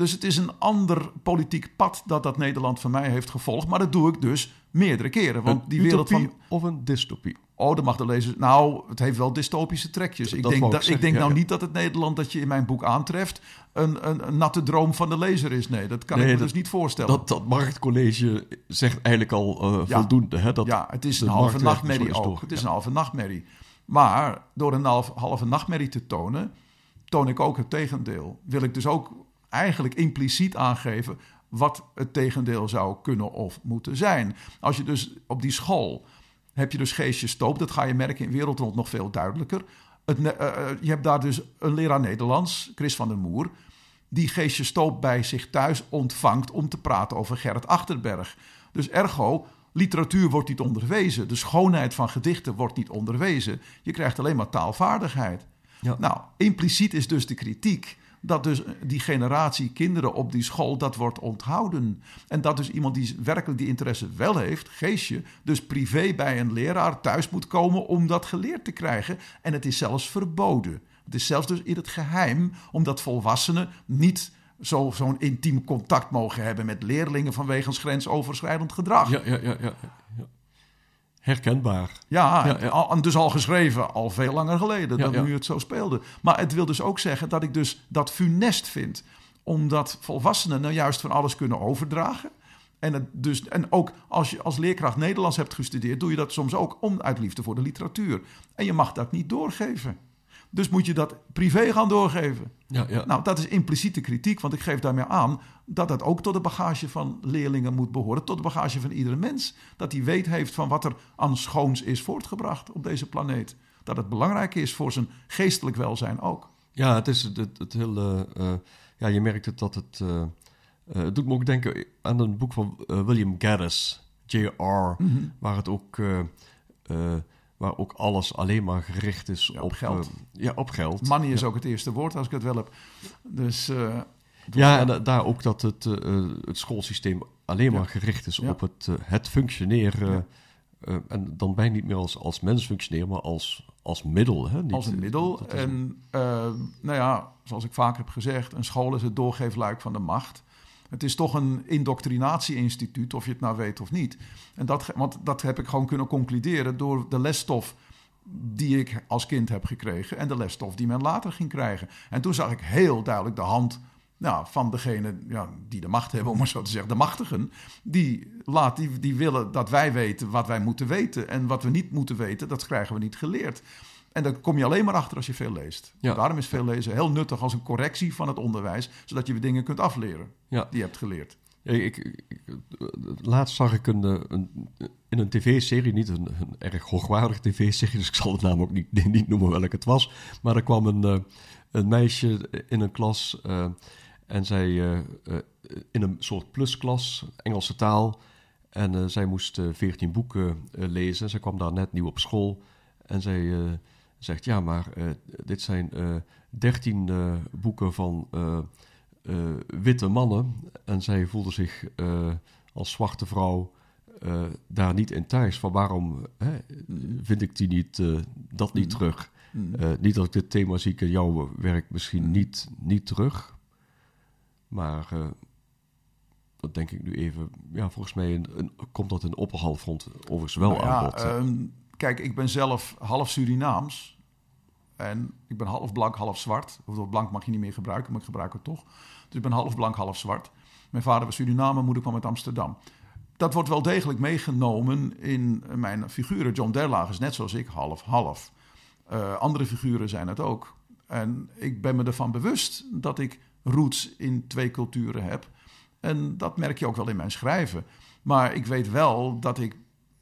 Dus het is een ander politiek pad dat dat Nederland van mij heeft gevolgd. Maar dat doe ik dus meerdere keren. Want een die wereld van... of een dystopie. Oh, dan mag de lezer... Nou, het heeft wel dystopische trekjes. Ik Dat denk, dat, ik denk ja, nou ja. niet dat het Nederland dat je in mijn boek aantreft... een, een, een natte droom van de lezer is. Nee, dat kan Nee, ik me dat- dus niet voorstellen. Dat, dat marktcollege zegt eigenlijk al eh, Ja. voldoende. Hè? Dat ja, het is een halve nachtmerrie ook. door. Het is een halve nachtmerrie. Maar door een half, halve nachtmerrie te tonen, toon ik ook het tegendeel. Wil ik dus ook eigenlijk impliciet aangeven wat het tegendeel zou kunnen of moeten zijn. Als je dus op die school heb je dus geestje stoop, dat ga je merken in Wereldrond nog veel duidelijker. Het, eh, eh, je hebt daar dus een leraar Nederlands, Chris van der Moer, die geestje stoop bij zich thuis ontvangt om te praten over Gerrit Achterberg. Dus ergo Literatuur wordt niet onderwezen. De schoonheid van gedichten wordt niet onderwezen. Je krijgt alleen maar taalvaardigheid. Ja. Nou, impliciet is dus de kritiek dat dus die generatie kinderen op die school dat wordt onthouden. En dat dus iemand die werkelijk die interesse wel heeft, geestje, dus privé bij een leraar thuis moet komen om dat geleerd te krijgen. En het is zelfs verboden. Het is zelfs dus in het geheim, omdat volwassenen niet zo, zo'n intiem contact mogen hebben met leerlingen vanwege grensoverschrijdend gedrag. Ja, ja, ja. ja. Herkenbaar. Ja, ja, Al, dus al geschreven al veel langer geleden dan nu het zo speelde. Maar het wil dus ook zeggen dat ik dus dat funest vind. Omdat volwassenen nou juist van alles kunnen overdragen. En, het dus, en ook als je als leerkracht Nederlands hebt gestudeerd, doe je dat soms ook om uit liefde voor de literatuur. En je mag dat niet doorgeven. Dus moet je dat privé gaan doorgeven. Ja, ja. Nou, dat is impliciete kritiek, want ik geef daarmee aan dat het ook tot de bagage van leerlingen moet behoren, tot de bagage van iedere mens. Dat hij weet heeft van wat er aan schoons is voortgebracht op deze planeet. Dat het belangrijk is voor zijn geestelijk welzijn ook. Ja, het is het, het hele. Uh, ja, je merkt het dat het. Uh, het doet me ook denken aan een boek van William Gaddis, J.R., mhm. waar het ook waar ook alles alleen maar gericht is op, geld. Uh, ja, op geld. Money is ook het eerste woord als ik het wel heb. Dus, uh, ja, en daar ook dat het, uh, het schoolsysteem alleen maar gericht is op het, het functioneren. en dan ben je niet meer als, als mens functioneren, maar als, als middel. Hè? Niet, als een middel. En nou ja, zoals ik vaak heb gezegd, een school is het doorgeefluik van de macht. Het is toch een indoctrinatie-instituut, of je het nou weet of niet. En dat, want dat heb ik gewoon kunnen concluderen door de lesstof die ik als kind heb gekregen en de lesstof die men later ging krijgen. En toen zag ik heel duidelijk de hand nou, van degene ja, die de macht hebben, om maar zo te zeggen, de machtigen. Die, laat, die, die willen dat wij weten wat wij moeten weten. En wat we niet moeten weten, dat krijgen we niet geleerd. En daar kom je alleen maar achter als je veel leest. Daarom is veel lezen heel nuttig als een correctie van het onderwijs, zodat je weer dingen kunt afleren ja. die je hebt geleerd. Ik, ik, laatst zag ik een, een in een tv-serie, niet een, een erg hoogwaardige tv-serie, dus ik zal het naam ook niet, <laughs> niet noemen welke het was. Maar er kwam een, eh, een meisje in een klas uh, en zij uh, in een soort plusklas, Engelse taal. En zij moest veertien boeken lezen. Zij kwam daar net nieuw op school. En zij zegt: Ja, maar dit zijn dertien boeken van witte mannen. En zij voelde zich als zwarte vrouw uh, daar niet in thuis. Van waarom hè, vind ik die niet, uh, dat niet mm. terug? Mm. Uh, niet dat ik dit thema zie in jouw werk misschien mm. niet, niet terug. Maar dat denk ik nu even. Ja, volgens mij een, een, komt dat in opperhalfrond overigens wel nou aan bod. Um, kijk, ik ben zelf half Surinaams. En ik ben half blank, half zwart. Of blank mag je niet meer gebruiken, maar ik gebruik het toch. Dus ik ben half blank, half zwart. Mijn vader was Suriname, moeder kwam uit Amsterdam dat wordt wel degelijk meegenomen in mijn figuren. John Derlaag is net zoals ik, half-half. Eh, andere figuren zijn het ook. En ik ben me ervan bewust dat ik roots in twee culturen heb. En dat merk je ook wel in mijn schrijven. Maar ik weet wel dat ik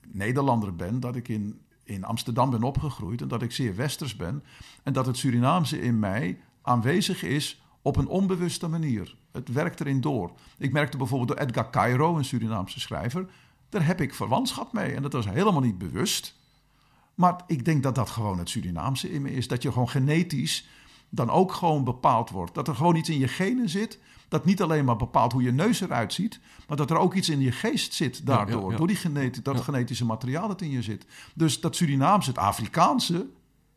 Nederlander ben, dat ik in, in Amsterdam ben opgegroeid en dat ik zeer westers ben. En dat het Surinaamse in mij aanwezig is op een onbewuste manier. Het werkt erin door. Ik merkte bijvoorbeeld door Edgar Cairo, een Surinaamse schrijver, daar heb ik verwantschap mee. En dat was helemaal niet bewust. Maar ik denk dat dat gewoon het Surinaamse in me is. Dat je gewoon genetisch dan ook gewoon bepaald wordt. Dat er gewoon iets in je genen zit. Dat niet alleen maar bepaalt hoe je neus eruit ziet. Maar dat er ook iets in je geest zit daardoor. Door die dat genetische materiaal dat in je zit. Dus dat Surinaamse, het Afrikaanse.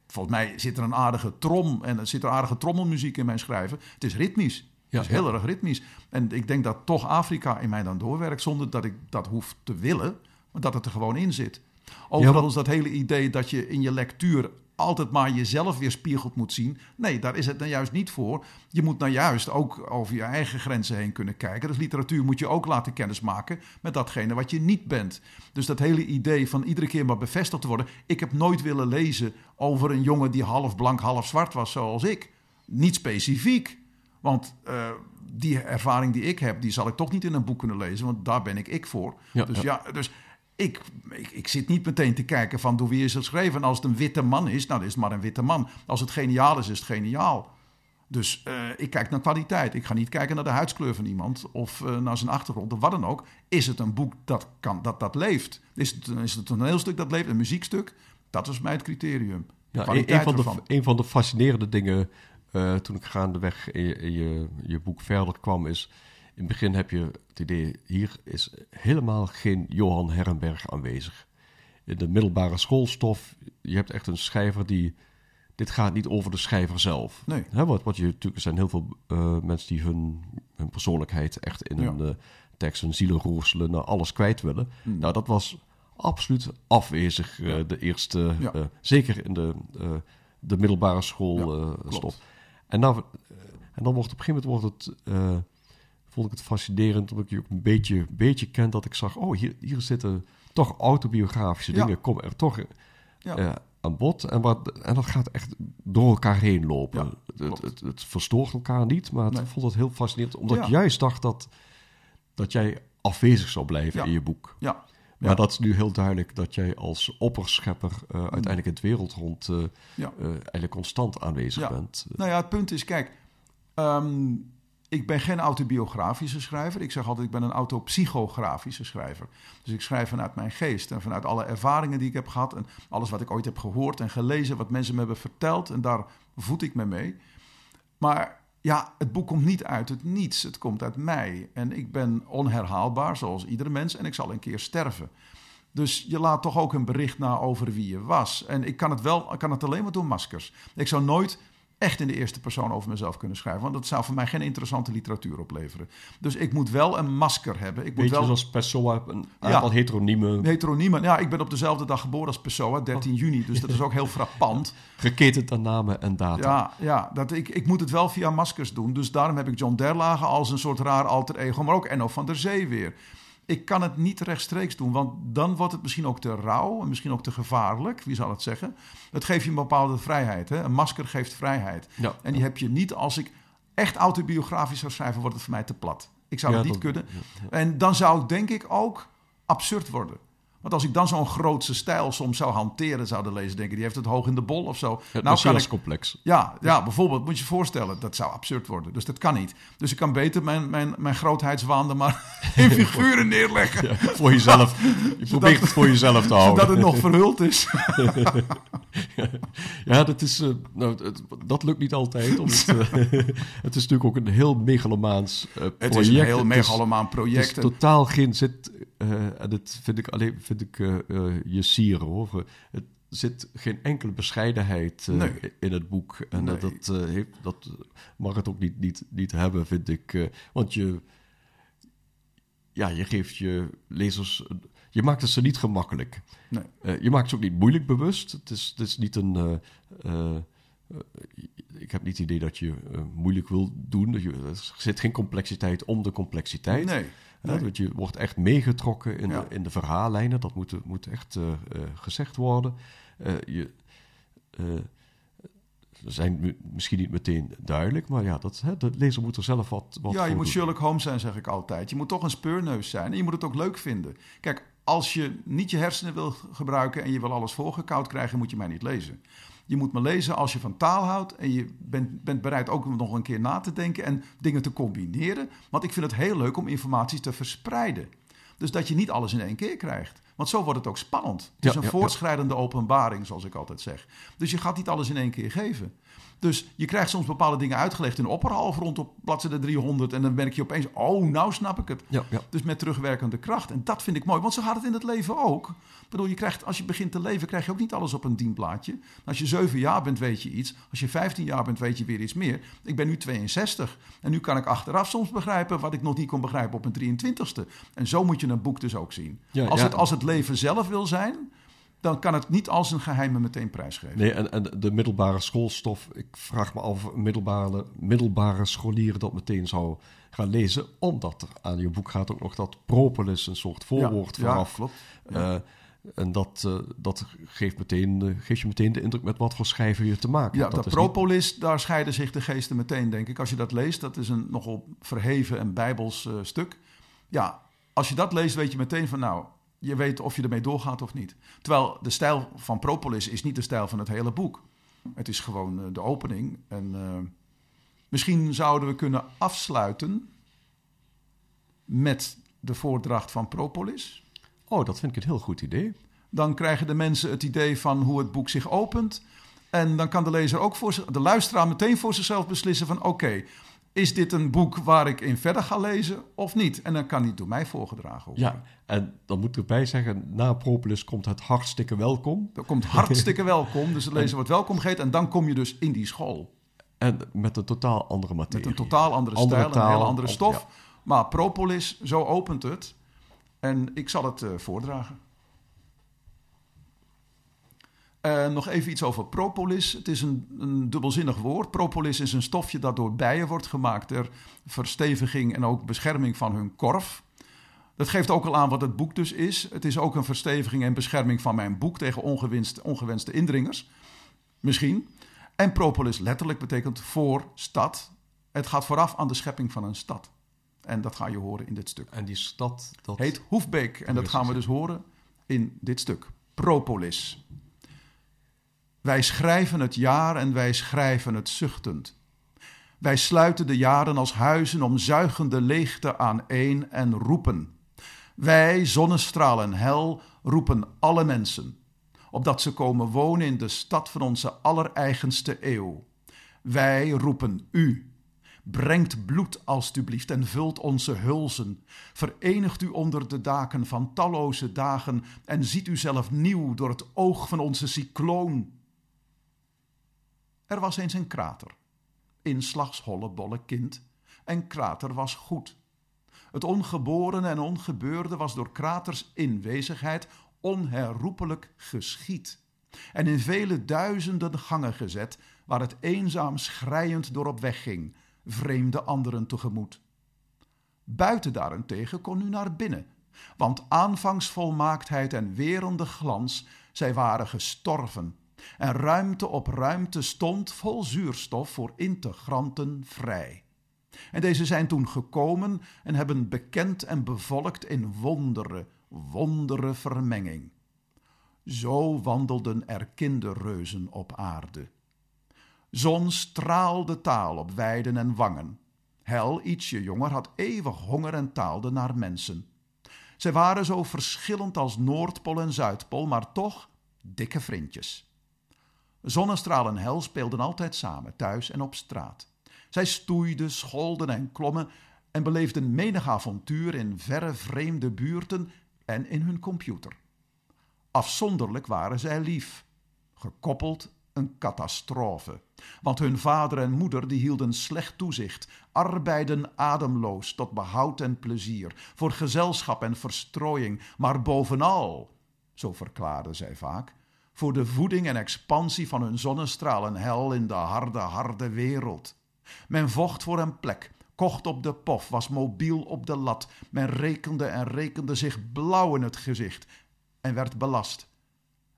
Volgens mij zit er een aardige trom en er zit er aardige trommelmuziek in mijn schrijven. Het is ritmisch. Ja, het is heel erg ritmisch. En ik denk dat toch Afrika in mij dan doorwerkt zonder dat ik dat hoef te willen, maar dat het er gewoon in zit. Overigens dat hele idee dat je in je lectuur altijd maar jezelf weer spiegeld moet zien. Nee, daar is het nou juist niet voor. Je moet nou juist ook over je eigen grenzen heen kunnen kijken. Dus literatuur moet je ook laten kennismaken met datgene wat je niet bent. Dus dat hele idee van iedere keer maar bevestigd te worden. Ik heb nooit willen lezen over een jongen die half blank, half zwart was, zoals ik. Niet specifiek. Want uh, die ervaring die ik heb, die zal ik toch niet in een boek kunnen lezen, want daar ben ik ik voor. dus ja, dus ik, ik, ik, zit niet meteen te kijken van door wie is het geschreven. En als het een witte man is, nou dan is het maar een witte man. Als het geniaal is, is het geniaal. Dus uh, ik kijk naar kwaliteit. Ik ga niet kijken naar de huidskleur van iemand of uh, naar zijn achtergrond of wat dan ook. Is het een boek dat, kan, dat, dat leeft? Is het, is het een toneelstuk dat leeft, een muziekstuk? Dat is mij het criterium. Ja, een, een, van de, een van de fascinerende dingen uh, toen ik gaandeweg in je, in je, je boek verder kwam is... In het begin heb je het idee, hier is helemaal geen Johan Herrenberg aanwezig. In de middelbare schoolstof, je hebt echt een schrijver die dit gaat niet over de schrijver zelf. Nee. wat, wat je natuurlijk, er zijn heel veel uh, mensen die hun, hun persoonlijkheid echt in een uh, tekst, hun zielen roerselen, naar alles kwijt willen. Hmm. Nou, dat was absoluut afwezig uh, de eerste, ja. zeker in de, de middelbare schoolstof. en, nou, en dan wordt op een gegeven moment wordt het, vond ik het fascinerend, omdat ik je ook een beetje, beetje ken, dat ik zag, oh, hier, hier zitten toch autobiografische dingen, kom er toch... Ja aan bod. En, wat, en dat gaat echt door elkaar heen lopen. het, het, het, verstoort elkaar niet, maar ik vond het heel fascinerend. Omdat ik juist dacht dat, dat jij afwezig zou blijven in je boek. Ja. Maar dat is nu heel duidelijk dat jij als opperschepper uh, uiteindelijk in het wereldrond uh, eigenlijk constant aanwezig bent. Nou ja, het punt is, kijk, um, ik ben geen autobiografische schrijver. Ik zeg altijd, ik ben een autopsychografische schrijver. Dus ik schrijf vanuit mijn geest en vanuit alle ervaringen die ik heb gehad... en alles wat ik ooit heb gehoord en gelezen, wat mensen me hebben verteld... en daar voed ik me mee. Maar ja, het boek komt niet uit het niets. Het komt uit mij. En ik ben onherhaalbaar, zoals iedere mens, en ik zal een keer sterven. Dus je laat toch ook een bericht na over wie je was. En ik kan het wel, ik kan het alleen maar door maskers. Ik zou nooit echt in de eerste persoon over mezelf kunnen schrijven. Want dat zou voor mij geen interessante literatuur opleveren. Dus ik moet wel een masker hebben. Ik moet Beetje wel... zoals Pessoa, een aantal ja, heteroniemen. Heteroniemen. Ja, ik ben op dezelfde dag geboren als Pessoa, 13 juni. Dus dat is ook heel frappant. <laughs> Geketend aan namen en data. Ja, ja dat, ik, ik moet het wel via maskers doen. Dus daarom heb ik John Derlage als een soort raar alter ego. Maar ook Enno van der Zee weer ik kan het niet rechtstreeks doen, want dan wordt het misschien ook te rauw en misschien ook te gevaarlijk. Wie zal het zeggen? Het geeft je een bepaalde vrijheid. Hè? Een masker geeft vrijheid. Ja. En die heb je niet als ik echt autobiografisch zou schrijven, wordt het voor mij te plat. Ik zou het niet kunnen. En dan zou het denk ik ook absurd worden. Want als ik dan zo'n grootse stijl soms zou hanteren, zouden lezen denken, die heeft het hoog in de bol of zo. Het nou kan ik, complex. Ja, ja, bijvoorbeeld, moet je je voorstellen, dat zou absurd worden. Dus dat kan niet. Dus ik kan beter mijn, mijn, mijn grootheidswaande maar <laughs> in figuren neerleggen. Ja, voor jezelf. <laughs> Je probeert het voor jezelf te houden. Zodat het nog verhuld is. <laughs> ja, dat, is, uh, nou, dat lukt niet altijd. Omdat, uh, het is natuurlijk ook een heel megalomaans uh, project. Het is een heel megalomaan project. Het is totaal geen zit en dat vind ik alleen vind ik, uh, uh, je sieren hoor. Het zit geen enkele bescheidenheid nee. in het boek. En nee. dat, heeft, dat mag het ook niet, niet, niet hebben, vind ik. want je, ja, je geeft je lezers. Je maakt het ze niet gemakkelijk. Nee. je maakt ze ook niet moeilijk bewust. Het is, het is niet een. ik heb niet het idee dat je moeilijk wil doen. Er zit geen complexiteit om de complexiteit. Nee. Nee. je wordt echt meegetrokken in, de, in de verhaallijnen. Dat moet, moet echt uh, uh, gezegd worden. Uh, je, zijn misschien niet meteen duidelijk, maar ja, dat, hè, de lezer moet er zelf wat, wat Ja, je moet doen. Sherlock Holmes zijn, zeg ik altijd. Je moet toch een speurneus zijn en je moet het ook leuk vinden. Kijk, als je niet je hersenen wil gebruiken en je wil alles voorgekoud krijgen, moet je mij niet lezen. Je moet me lezen als je van taal houdt en je bent, bent bereid ook nog een keer na te denken en dingen te combineren. Want ik vind het heel leuk om informatie te verspreiden. Dus dat je niet alles in één keer krijgt. Want zo wordt het ook spannend. Het is een ja, voortschrijdende openbaring, zoals ik altijd zeg. Dus je gaat niet alles in één keer geven. Dus je krijgt soms bepaalde dingen uitgelegd in opperhalf rond op bladzijde 300. En dan merk je opeens, oh, nou snap ik het. Ja, ja. Dus met terugwerkende kracht. En dat vind ik mooi, want zo gaat het in het leven ook. Ik bedoel, je krijgt, als je begint te leven, krijg je ook niet alles op een dienblaadje. Als je 7 jaar bent, weet je iets. Als je 15 jaar bent, weet je weer iets meer. Ik ben nu 62. En nu kan ik achteraf soms begrijpen wat ik nog niet kon begrijpen op een 23ste. En zo moet je een boek dus ook zien. Ja, als. Het, als het leven zelf wil zijn, dan kan het niet als een geheime meteen prijsgeven. Nee, en, en de middelbare schoolstof, ik vraag me af of middelbare, middelbare scholieren dat meteen zou gaan lezen, omdat er aan je boek gaat ook nog dat propolis, een soort voorwoord ja, vooraf. Ja, klopt. Uh, en dat, uh, dat geeft, meteen, uh, geeft je meteen de indruk met wat voor schrijver je te maken Ja, hebt. dat, is propolis, niet... daar scheiden zich de geesten meteen, denk ik. Als je dat leest, dat is een nogal verheven en bijbels uh, stuk. Ja, als je dat leest, weet je meteen van nou, je weet of je ermee doorgaat of niet. Terwijl de stijl van propolis is niet de stijl van het hele boek. Het is gewoon de opening en Misschien zouden we kunnen afsluiten met de voordracht van Propolis. Oh, dat vind ik een heel goed idee. Dan krijgen de mensen het idee van hoe het boek zich opent. En dan kan de lezer ook voor de luisteraar meteen voor zichzelf beslissen van oké, is dit een boek waar ik in verder ga lezen of niet? En dan kan die door mij voorgedragen worden. Ja, en dan moet ik erbij zeggen, na Propolis komt het hartstikke welkom. Er komt hartstikke welkom, dus de lezer <laughs> wordt welkom geheten en dan kom je dus in die school. En met een totaal andere materie. Met een totaal andere, stijl, een hele andere stof. Maar Propolis, zo opent het. En ik zal het uh, voordragen. Uh, nog even iets over propolis. Het is een, een, dubbelzinnig woord. Propolis is een stofje dat door bijen wordt gemaakt ter versteviging en ook bescherming van hun korf. Dat geeft ook al aan wat het boek dus is. Het is ook een versteviging en bescherming van mijn boek tegen ongewenste, ongewenste indringers. Misschien. En propolis letterlijk betekent voor stad. Het gaat vooraf aan de schepping van een stad. En dat ga je horen in dit stuk. En die stad dat heet Hoefbeek. En dat gaan we dus horen in dit stuk. Propolis. Wij schrijven het jaar en wij schrijven het zuchtend. Wij sluiten de jaren als huizen om zuigende leegte aaneen en roepen. Wij, zonnestralen hel, roepen alle mensen, opdat ze komen wonen in de stad van onze allereigenste eeuw. Wij roepen u. Brengt bloed alstublieft en vult onze hulzen. Verenigt u onder de daken van talloze dagen en ziet u zelf nieuw door het oog van onze cycloon. Er was eens een krater. Inslags bolle kind. En krater was goed. Het ongeboren en ongebeurde was door kraters inwezigheid onherroepelijk geschied. En in vele duizenden gangen gezet, waar het eenzaam schrijend door op weg ging, vreemde anderen tegemoet. Buiten daarentegen kon u naar binnen, want aanvangsvolmaaktheid en werende glans, zij waren gestorven en ruimte op ruimte stond vol zuurstof voor integranten vrij. En deze zijn toen gekomen en hebben bekend en bevolkt in wondere, wondere vermenging. Zo wandelden er kinderreuzen op aarde. Zon straalde taal op weiden en wangen. Hel, ietsje jonger, had eeuwig honger en taalde naar mensen. Zij waren zo verschillend als Noordpool en Zuidpool, maar toch dikke vriendjes. Zonnestraal en hel speelden altijd samen, thuis en op straat. Zij stoeiden, scholden en klommen en beleefden menig avontuur in verre vreemde buurten en in hun computer. Afzonderlijk waren zij lief, gekoppeld een catastrofe. Want hun vader en moeder die hielden slecht toezicht, arbeiden ademloos tot behoud en plezier, voor gezelschap en verstrooiing, maar bovenal, zo verklaarden zij vaak, voor de voeding en expansie van hun zonnestralen hel in de harde, harde wereld. Men vocht voor een plek, kocht op de pof, was mobiel op de lat. Men rekende en rekende zich blauw in het gezicht en werd belast.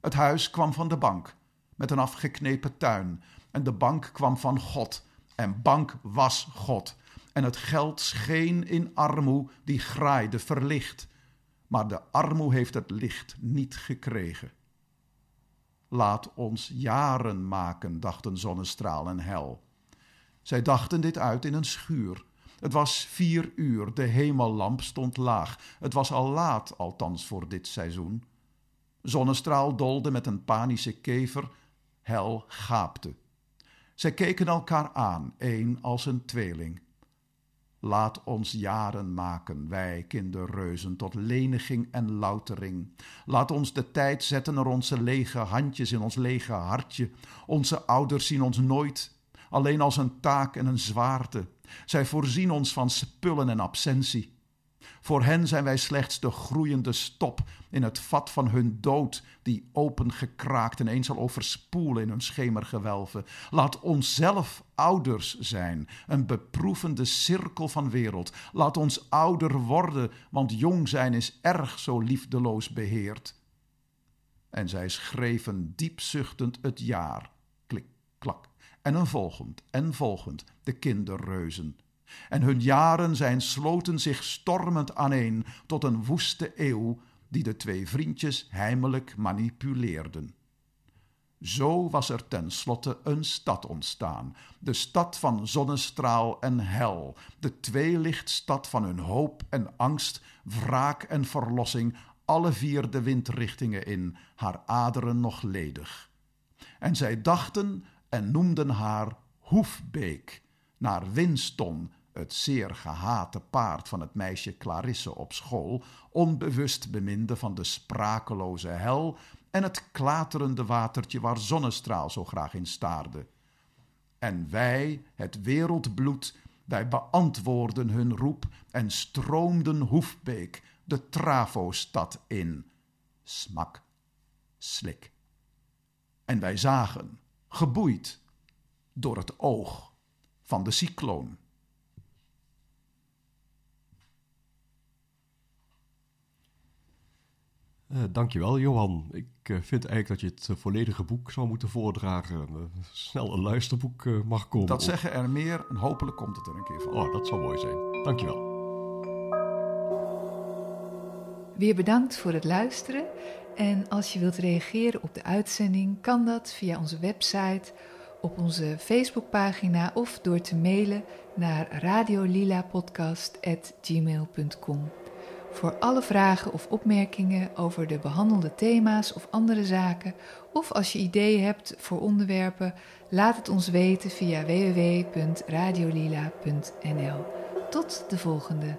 Het huis kwam van de bank, met een afgeknepen tuin. En de bank kwam van God, en bank was God. En het geld scheen in armoe die graaide verlicht. Maar de armoe heeft het licht niet gekregen. Laat ons jaren maken, dachten zonnestraal en hel. Zij dachten dit uit in een schuur. Het was vier uur, de hemellamp stond laag. Het was al laat, althans voor dit seizoen. Zonnestraal dolde met een panische kever, hel gaapte. Zij keken elkaar aan, een als een tweeling. Laat ons jaren maken, wij kinderreuzen, tot leniging en loutering. Laat ons de tijd zetten naar onze lege handjes in ons lege hartje. Onze ouders zien ons nooit, alleen als een taak en een zwaarte. Zij voorzien ons van spullen en absentie. Voor hen zijn wij slechts de groeiende stop in het vat van hun dood, die opengekraakt ineens zal overspoelen in hun schemergewelven. Laat ons zelf ouders zijn, een beproevende cirkel van wereld. Laat ons ouder worden, want jong zijn is erg zo liefdeloos beheerd. En zij schreven diepzuchtend het jaar, klik, klak, en een volgend en volgend, de kinderreuzen en hun jaren zijn sloten zich stormend aaneen tot een woeste eeuw die de twee vriendjes heimelijk manipuleerden. Zo was er tenslotte een stad ontstaan. De stad van zonnestraal en hel. De tweelichtstad van hun hoop en angst, wraak en verlossing, alle vier de windrichtingen in, haar aderen nog ledig. En zij dachten en noemden haar Hoefbeek, naar Winston, het zeer gehate paard van het meisje Clarisse op school, onbewust beminde van de sprakeloze hel en het klaterende watertje waar zonnestraal zo graag in staarde. En wij, het wereldbloed, wij beantwoorden hun roep en stroomden Hoefbeek, de Travo-stad in. Smak, slik. En wij zagen, geboeid door het oog van de cycloon. Uh, dankjewel, Johan. Ik uh, vind eigenlijk dat je het uh, volledige boek zou moeten voordragen. snel een luisterboek mag komen. Dat zeggen er meer en hopelijk komt het er een keer van. Oh, dat zou mooi zijn. Dankjewel. Weer bedankt voor het luisteren. En als je wilt reageren op de uitzending, kan dat via onze website, op onze Facebookpagina of door te mailen naar radiolilapodcast.gmail.com. Voor alle vragen of opmerkingen over de behandelde thema's of andere zaken, of als je ideeën hebt voor onderwerpen, laat het ons weten via www.radiolila.nl. Tot de volgende!